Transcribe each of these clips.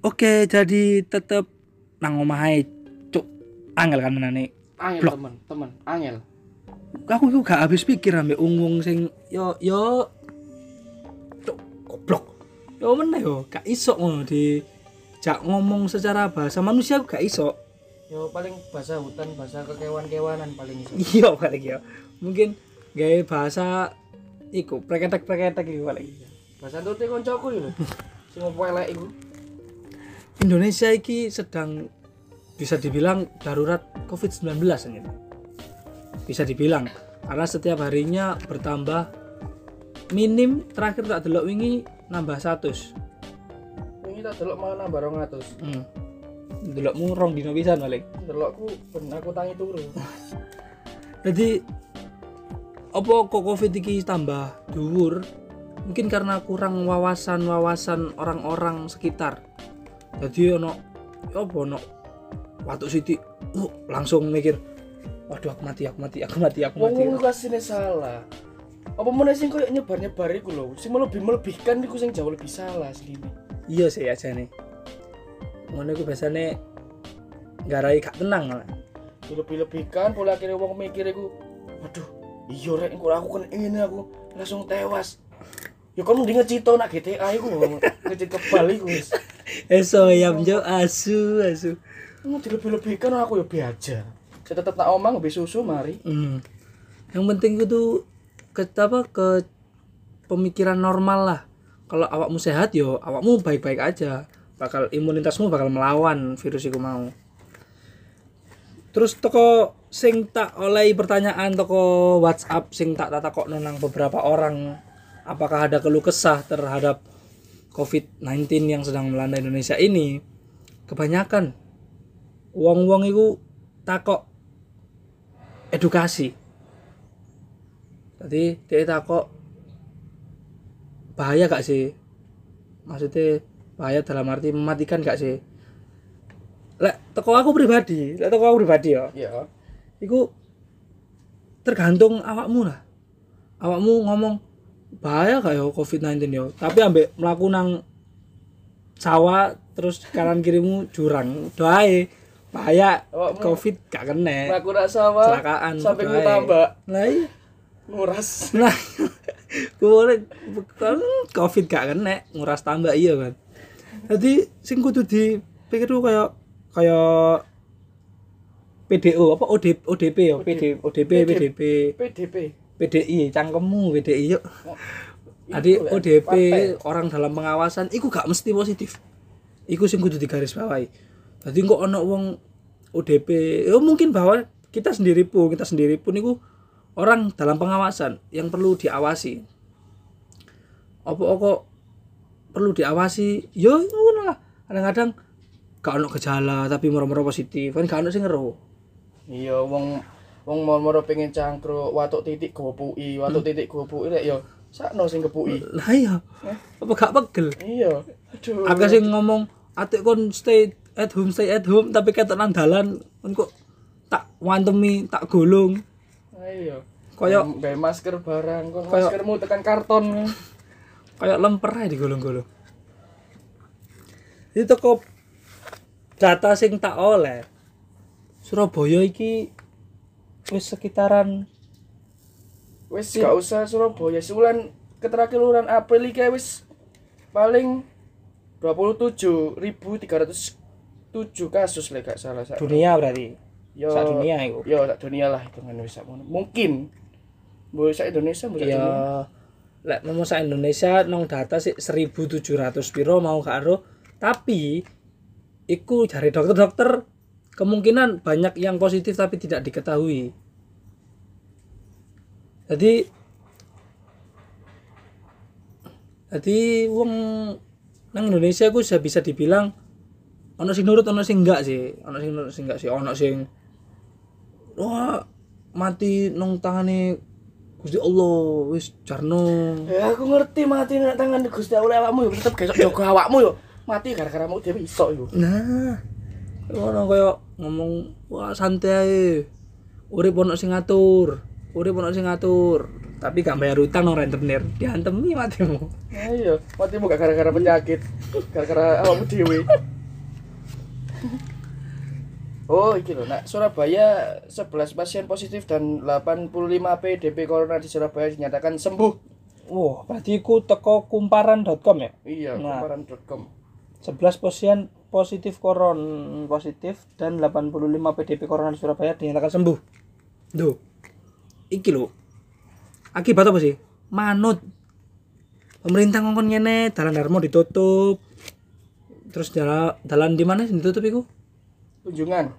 Oke, jadi tetep nang omah ae, cuk. Angel kan menane. Angel Blok. temen, temen, angel. Aku iku gak habis pikir ambek wong sing yo yo cuk goblok. Yo meneh yo, gak iso ngono di jak ngomong secara bahasa manusia aku gak iso. Yo paling bahasa hutan, bahasa kekewan-kewanan paling iso. Iya paling ya. Mungkin gawe bahasa iku preketek-preketek iku paling. Bahasa tute koncoku yo. Sing opo elek iku. Indonesia iki sedang bisa dibilang darurat COVID-19 ini. Bisa dibilang karena setiap harinya bertambah minim terakhir tak delok wingi nambah 100. Wingi tak delok malah nambah 200. Hmm. Delokmu rong dino pisan balik. Delokku ben aku tangi turu. Jadi apa kok covid iki tambah dhuwur? Mungkin karena kurang wawasan-wawasan orang-orang sekitar. Jadi ono apa ono waktu siti uh, langsung mikir waduh aku mati aku mati aku mati aku mati. wong kasine salah. Apa meneh sing koyo nyebar-nyebar iku lho, sing melebih melebihkan iku sing jauh lebih salah segini. Iya sih aja nih. Ngono iku biasane garai gak tenang malah. Lebih-lebihkan pola akhirnya wong mikir iku, waduh, iya rek kok aku kan ini aku langsung tewas. Ya kon mending ngecito nak GTA iku, ngecit kebal iku wis. Eso ayam jo asu asu. Mau dilebih-lebihkan aku ya biasa. Saya tetep tak omong ngombe susu mari. Hmm. Yang penting itu ke apa ke pemikiran normal lah. Kalau awakmu sehat yo, awakmu baik-baik aja. Bakal imunitasmu bakal melawan virus itu mau. Terus toko sing tak oleh pertanyaan toko WhatsApp sing tak tak kok nang beberapa orang apakah ada keluh kesah terhadap COVID-19 yang sedang melanda Indonesia ini kebanyakan wong-wong itu takok edukasi. Tadi dia takok bahaya gak sih? Maksudnya bahaya dalam arti mematikan gak sih? Lek teko aku pribadi lek teko aku pribadi ya. Ya. iku tergantung awakmu lah. Awakmu ngomong bahaya gak ya covid-19 yo tapi ambek melaku nang sawah terus kanan kirimu jurang. Doae bahaya. Awakmu- covid gak kena. Aku nak sawah Kecelakaan, sampai ku tambah lah iya. Nguras. nah boleh kan covid gak kena. Nguras tambah iya kan? Jadi sing kudu tuh kayak kayak PDO apa? ODP ODP ya? PD ODP PDP PDP. PDI cangkemmu PDI yuk. Oh, Adi Lek. ODP Partai. orang dalam pengawasan iku gak mesti positif. Iku sing kudu digaris bawahi. Jadi kok ono wong ODP ya mungkin bahwa kita sendiri pun kita sendiri pun iku orang dalam pengawasan yang perlu diawasi. Apa kok perlu diawasi? Yo ngono lah. Kadang-kadang gak ono gejala tapi moro-moro positif. Kan gak ono sing ngeruh. Iya, wong wong mau pengen cangkruk, watuk titik gopuki, watuk titik gopuki lek yo sakno sing kepuki. lah iya apa gak pegel Iya. Aduh. Agak sing ngomong atik kon stay at home stay at home tapi ketok nang dalan kon kok tak wantemi tak golong Ayo. Koyok- gawe masker barang, kok Koyok- maskermu tekan karton. kayak lemper aja digolong-golong itu toko data sing tak oleh Surabaya iki wis sekitaran Wis gak usah Surabaya, sebulan keterakhir bulan April iki wis paling 27.307 kasus lek gak salah sak. dunia berarti Yo, sak dunia iku Yo, sak dunia lah hitungan wis sak. Mungkin. Boleh sak Indonesia, boleh ya dunia. lek mau sak Indonesia nong data sih 1700 piro mau karo tapi iku dari dokter-dokter kemungkinan banyak yang positif tapi tidak diketahui. Jadi jadi wong nang Indonesia ku sudah bisa dibilang ono sing nurut ono sing enggak sih. Ono sing nurut sing enggak sih. Ono sing wah mati nong tangane Gusti Allah wis jarno. Ya aku ngerti mati nek tangan Gusti Allah awakmu yo. Tetep gesok jaga awakmu yo. Mati gara-gara mau dhewe iso iku. nah ono koyo ngomong wah santai urip ono sing ngatur urip ono sing ngatur tapi gak bayar utang nang rentenir diantemi matimu Ayo, matimu gak gara-gara penyakit, gara-gara awakmu dhewe. Oh, iki lho, nak Surabaya 11 pasien positif dan 85 PDP corona di Surabaya dinyatakan sembuh. Wah, berarti ku teko kumparan.com ya? Iya, Nah. kumparan.com. 11 pasien positif koron positif dan 85 PDP corona di Surabaya dinyatakan sembuh. Duh. Iki lho. Akibat apa sih? Manut. Pemerintah ngongkon ngene, dalan Darmo ditutup. Terus jalan dalan di mana sih ditutup iku? Tunjungan.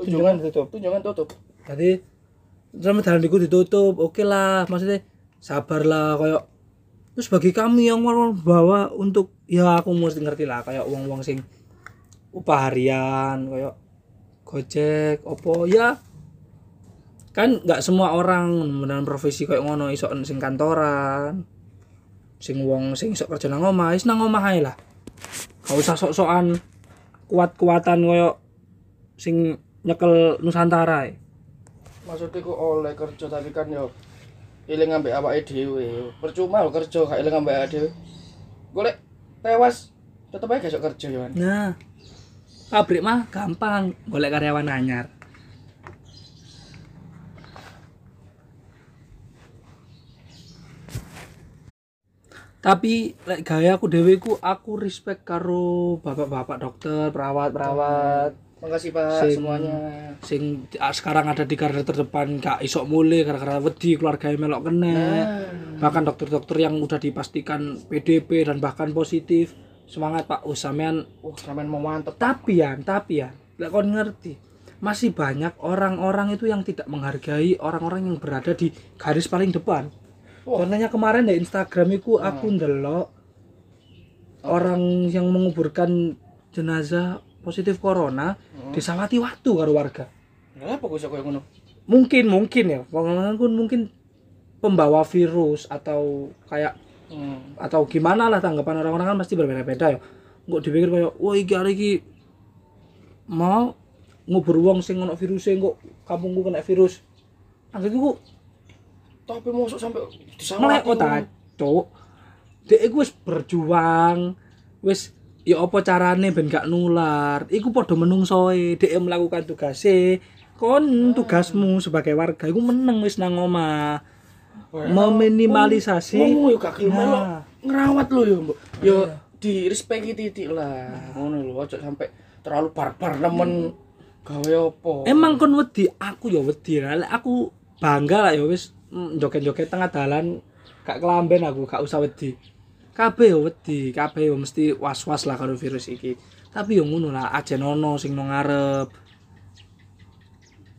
Tunjungan ditutup. Tunjungan tutup. Jadi sama dalan iku ditutup. Oke lah, maksudnya sabar lah kayak terus bagi kami yang mau bawa untuk ya aku mesti ngerti lah kayak uang-uang sing upah harian kayak gojek opo ya kan nggak semua orang dengan profesi kayak ngono iso sing kantoran sing wong sing iso kerja nang omah wis nang omah ae lah gak usah sok-sokan kuat-kuatan koyo sing nyekel Nusantara ae. Maksudnya ku oleh kerja tapi kan yo eling ambek awake dhewe. Percuma lho kerja gak eling ambek awake dhewe. Golek tewas tetep aja gak iso kerja yo. Nah, pabrik mah gampang golek karyawan anyar. Tapi lek gaya aku dhewe ku aku respect karo bapak-bapak dokter, perawat-perawat Makasih Pak Sing- semuanya. sing ah, sekarang ada di garda terdepan gak isok mulai gara-gara wedi keluarganya melok kena. Nah, Bahkan dokter-dokter yang udah dipastikan PDP dan bahkan positif. Semangat Pak, oh sampean sampean mau mantep. tapi ya tapi ya lek kon ngerti masih banyak orang-orang itu yang tidak menghargai orang-orang yang berada di garis paling depan. Wah. contohnya kemarin di Instagram itu aku ndelok orang yang menguburkan jenazah positif corona disawati waktu karo warga. Lah apa kok koyo ngono? mungkin mungkin ya. Pun mungkin pembawa virus atau kayak Hmm. atau gimana lah tanggapan orang-orang kan pasti berbeda-beda ya. Nggak dipikir kayak wah iki hari iki mau ngubur wong sing ono virusnya kok kampungku kena virus. Anggapku Tapi mosok sampai melek disawati. kota cuk? Dek iku wis berjuang wis ya apa carane ben gak nular. Iku padha menungsoe dek melakukan tugasnya kon tugasmu sebagai warga iku meneng wis nang omah meminimalisasi Ngomong yo gelem melok. Nah. ngerawat lo yo, Mbok. Yo di respect titik lah. Ngono lho, aja sampai terlalu barbar nemen gawe apa. Emang kon wedi, aku ya wedi. lah. Lek aku bangga lah ya wis mm, joget-joget tengah dalan gak kelamben aku, gak usah wedi. Kabeh ya wedi, kabeh ya mesti was-was lah karo virus iki. Tapi yo ngono lah, aja nono sing nang ngarep.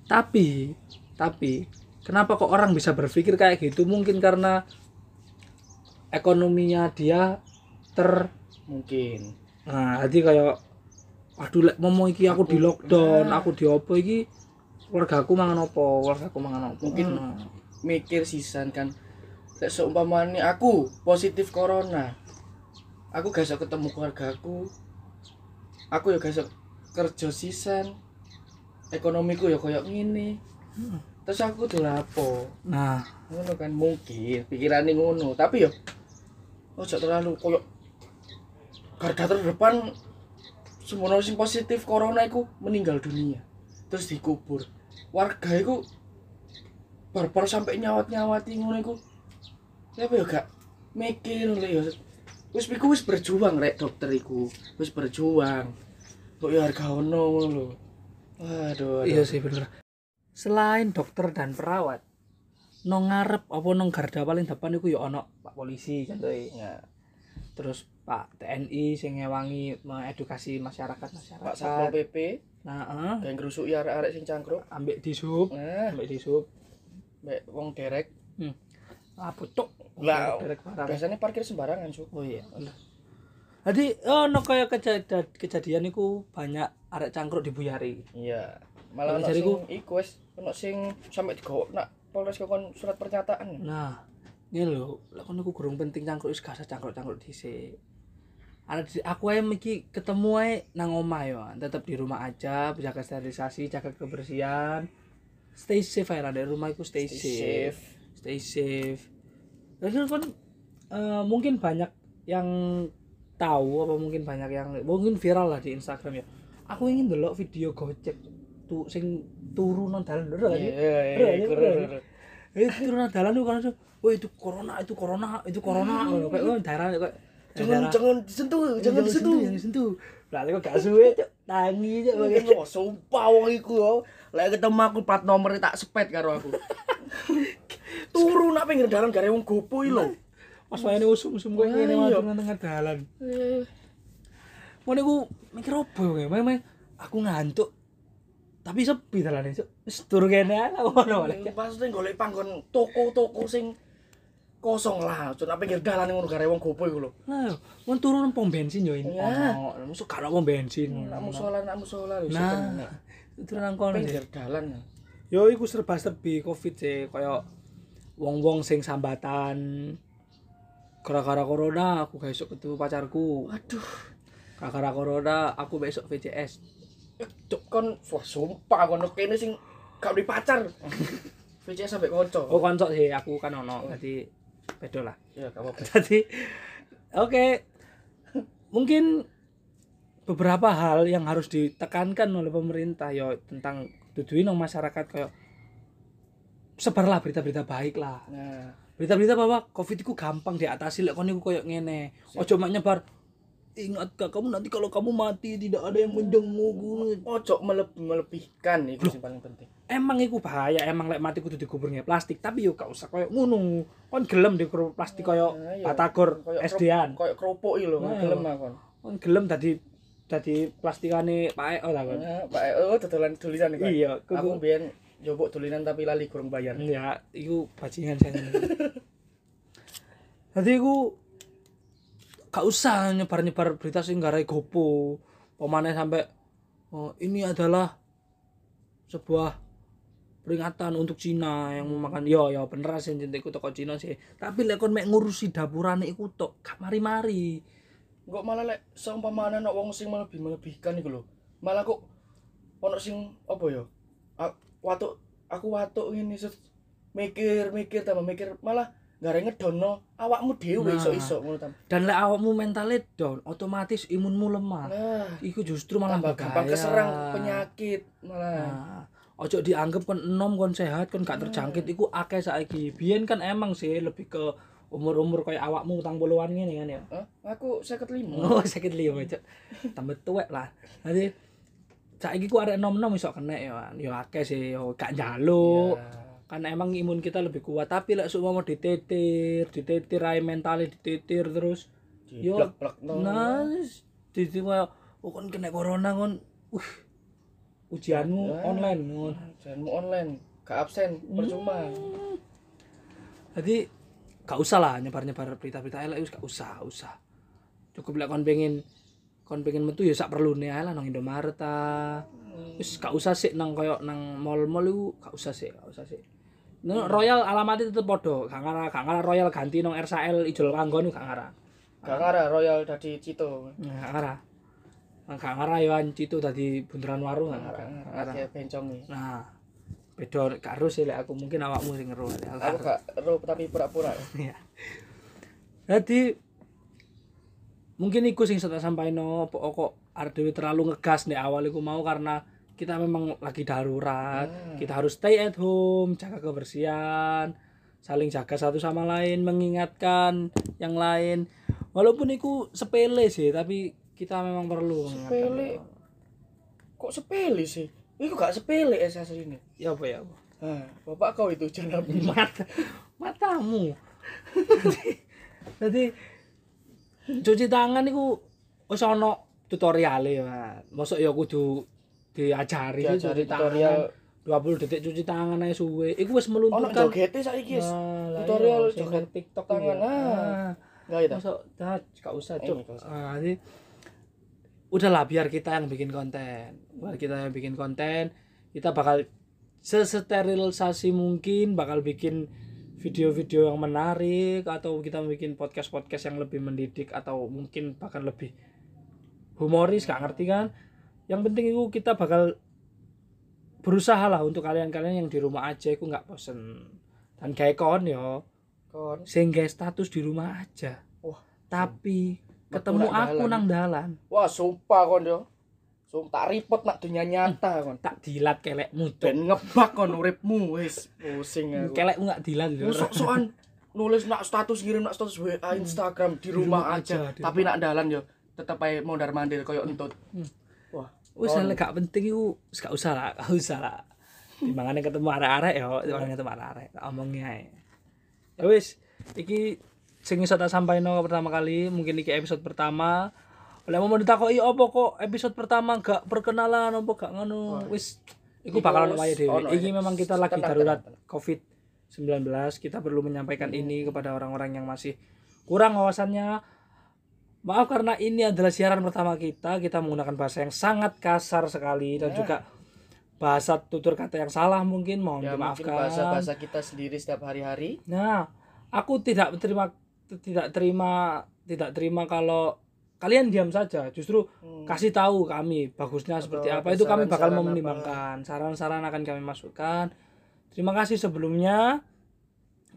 Tapi, tapi kenapa kok orang bisa berpikir kayak gitu? Mungkin karena ekonominya dia ter mungkin. Nah, jadi kayak waduh lek momo iki aku di lockdown, aku di opo iki keluarga aku mangan opo, keluarga aku mangan opo. Mungkin Nah. mikir sisan kan. Lek seumpamane aku positif corona. Aku gak iso ketemu keluarga aku. Aku ya gak iso kerja sisan. Ekonomiku ya koyo ngene. Terus aku tuh lapo. Nah, ngono kan mungkin pikirane ngono. Tapi yo ojo terlalu koyo garda terdepan semono sing positif corona iku meninggal dunia. Terus dikubur. Warga iku barbar sampai nyawat nyawati ngono iku. Siapa yo gak mikir lho yo. Wis iku wis berjuang rek dokter iku. Wis berjuang. Kok yo harga ono ngono lho. Aduh, aduh. iya sih bener. Selain dokter dan perawat, nong ngarep apa nong garda paling depan iku ya ono Pak polisi contohnya. Ya, Terus Pak TNI sing ngewangi mengedukasi masyarakat Pak masyarakat. Satpol PP Nah, eh, yang ngerusuk ya arek-arek sing cangkruk ambek disup, nah ambek disup. mbek wong derek Ah, pucuk. Lah, Derek barang. biasanya parkir sembarangan su Oh iya. Jadi oh no kayak kejadian kejadian iku banyak arek cangkruk dibuyari. iya malah sing iku wis ono sing sampe digawa nak Polres kokon surat pernyataan Nah, ini lho, lek kono gurung penting cangkruk wis gak usah cangkruk-cangkruk dhisik. Ada di- aku ae iki ketemu ae nang omah yo, tetep di rumah aja, jaga sterilisasi, jaga kebersihan. Stay safe ae dari rumah iku stay, Stay safe. safe. Stay safe. Terus kan eh, mungkin banyak yang tahu apa mungkin banyak yang mungkin viral lah di Instagram ya. aku ingin delok video Gojek tuh sing turu nang dalan lho kan. Iya, iya, iya. Eh turu nang dalan kan "Wah, itu corona, itu corona, itu corona." ngono kayak oh, darah kayak Jangan jangan disentuh, jangan disentuh. jangan disentuh. Lah kok gak suwe, Cuk. Tangi, Cuk. Wah, sumpah wong iku yo. Lek ketemu aku plat nomor tak sepet karo aku. Turu nak pinggir dalan gare wong gopo iki lho. Pas wayane usum-usum kowe ngene Iya. maju nang tengah dalan. Ngono iku mikir opo kowe? Aku ngantuk. Tapi sepi dalane, Cuk. Wis turu kene lah, ngono wae. Pasti golek panggon toko-toko sing kosong lah. Cuk nak pinggir dalan ngono gare wong gopo iku lho. Yo, mun turu nang pom bensin yo ini. Iya. Ono, musuh gak pom bensin. Nak musola, nak musola lho. Nah, turu nang kono. pinggir dalan. Yo iku serba-serbi Covid sih, kaya wong-wong sing sambatan gara-gara corona aku gak esuk ketemu pacarku. Waduh. Gara-gara corona aku besok VCS. Cuk kon wah sumpah kon kene sing gak di pacar. VC sampai konco. Oh konco sih aku kan ono, jadi beda lah. Ya gak apa-apa. Jadi oke. Mungkin beberapa hal yang harus ditekankan oleh pemerintah yo tentang nang masyarakat kayak sebarlah berita-berita baik lah. Nah, Berita-berita bahwa Covid itu gampang diatasi lek kon iku koyo ngene. Ojo mak nyebar Ingat kak, kamu nanti kalau kamu mati tidak ada yang menjenguk. ojo meleb- melebihkan itu sing paling penting. Emang iku bahaya, emang lek mati kudu dikubur nge plastik, tapi yo gak usah koyo ngono. Kon gelem dikubur plastik koyo Nah, iya. batagor SD-an. Koyo kerupuk iki lho, Nah, gelem ah kon. Kon gelem tadi tadi plastikane Pak Eko ta kon. Nah, Pak oh dodolan tulisan iki. Iya, Aku mbiyen njobok tulisan tapi lali kurang bayar. ya iku bajingan saya. Jadi iku gak usah nyebar-nyebar berita sing garai gopo. Pemane sampai oh, ini adalah sebuah peringatan untuk Cina yang mau makan yo yo bener sih cintiku toko Cina sih tapi lek kon mek ngurusi dapurane iku tok gak mari-mari Kok malah lek seumpamane ana wong sing melebih-melebihkan iku lho. Malah kok ono sing apa ya? Watuk aku watuk set mikir-mikir tambah mikir malah gare ngedono awakmu dhewe Nah. iso-iso ngono tam. dan lek awakmu mentalnya down otomatis imunmu lemah Nah, iku justru malah gampang keserang penyakit malah. Nah, ojo dianggap kon enom kon sehat kon gak terjangkit iku akeh saiki. Biyen kan emang sih lebih ke umur-umur kayak awakmu utang puluhan ngene kan ya. Hah? Aku 55. Oh, sakit liyo cok. Tambah tuwek lah. Nanti saiki ku arek enom-enom iso kena ya. Yo akeh sih yo gak njaluk. Ya. Kan emang imun kita lebih kuat, tapi lek sok mau ditetir, ditetir ae mentalnya ditetir terus. Yo, Diplek-plek no. Nah, jadi oh kon kena corona kon. Uh, ujianmu Ya. online ngono. Janganmu online, gak absen, percuma. Jadi gak usah lah nyebar-nyebar berita-berita elek wis gak usah, gak usah. Cukup lek kon pengen kon pengen metu ya sak perlune ae lah nang Indomaret ta. Wis gak usah sih nang koyo nang mall-mall iku gak usah sih, gak usah sih. Nah, Royal alamatnya tetep podo, gak ngarah, gak Royal ganti nang RSL Ijol Panggon gak ngarah. Gak Royal dadi Cito. Gak ngarah. Gak yo Cito dadi bundaran warung gak ngarah. Akeh bencong nih. Nah, beda gak harus sih lek aku mungkin awakmu sing ngeru. aku gak ero tapi pura-pura. Iya. Jadi mungkin iku sing tak sampaino pokok kok arep terlalu ngegas di awal iku mau karena kita memang lagi darurat. Hmm. Kita harus stay at home, jaga kebersihan, saling jaga satu sama lain, mengingatkan yang lain. Walaupun iku sepele sih, tapi kita memang perlu. Sepele. Kok sepele sih? Iku gak sepele es ini. Ya apa ya apa? Bapak kau itu jangan mata matamu jadi cuci tangan itu wis ana tutoriale ya mosok ya kudu diajari cuci tangan tutorial. 20 detik cuci tangan ae suwe iku wis Ono melunturkan jogete saiki guys. Nah, tutorial iya, sing joget TikTok tangan. ya. Ah. Enggak ya. Masa dah gak usah, Cuk. gak usah. Ah, jadi udahlah biar kita yang bikin konten. Biar kita yang bikin konten, kita bakal sesterilisasi mungkin bakal bikin video-video yang menarik atau kita bikin podcast-podcast yang lebih mendidik atau mungkin bahkan lebih humoris gak ngerti kan yang penting itu kita bakal berusaha lah untuk kalian-kalian yang di rumah aja itu nggak bosen. Dan kayak kon yo. Kon. sehingga status di rumah aja. Wah. tapi ketemu aku dalan. nang dalan. Wah, sumpah kon yo. so tak repot nak dunia nyata kon. tak dilat kelekmu ben ngebak kon uripmu wis. Pusing aku. Kelekmu nggak dilat lho. sok-sokan nulis nak status ngirim nak status WA Instagram di rumah, rumah aja, aja, di tapi nak dalan yo tetep ae mondar mandir koyo entut. Wah Wis hal gak penting iku wis gak usah lah, gak usah lah. Timbangane ketemu arek-arek ya, timbangane ketemu arek-arek, tak omongi ae. Ya wis, iki sing iso tak sampaino pertama kali, mungkin iki episode pertama. Oleh mau ditakoki opo kok episode pertama gak perkenalan opo gak ngono. Wis iku Iku bakal ono wis wae dhewe. ono Iki ya. memang kita lagi darurat tenang. Covid-19, kita perlu menyampaikan ini kepada orang-orang yang masih kurang wawasannya. Maaf karena ini adalah siaran pertama kita, kita menggunakan bahasa yang sangat kasar sekali dan Ya. juga bahasa tutur kata yang salah mungkin mohon ya dimaafkan. bahasa-bahasa kita sendiri setiap hari-hari Nah, aku tidak terima tidak terima tidak terima kalau kalian diam saja. Justru Hmm. kasih tahu kami bagusnya seperti Atau apa ada itu kami bakal mempertimbangkan. Saran-saran akan kami masukkan. Terima kasih sebelumnya.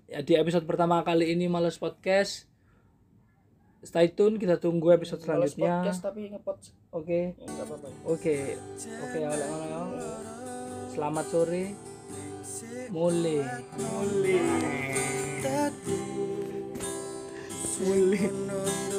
Ya, di episode pertama kali ini Males Podcast. Stay tune, kita tunggu episode selanjutnya. podcast tapi ngepot Oke. ya, Oke. Oke, oleh. Selamat sore. Mulai. Mulai. Mulai.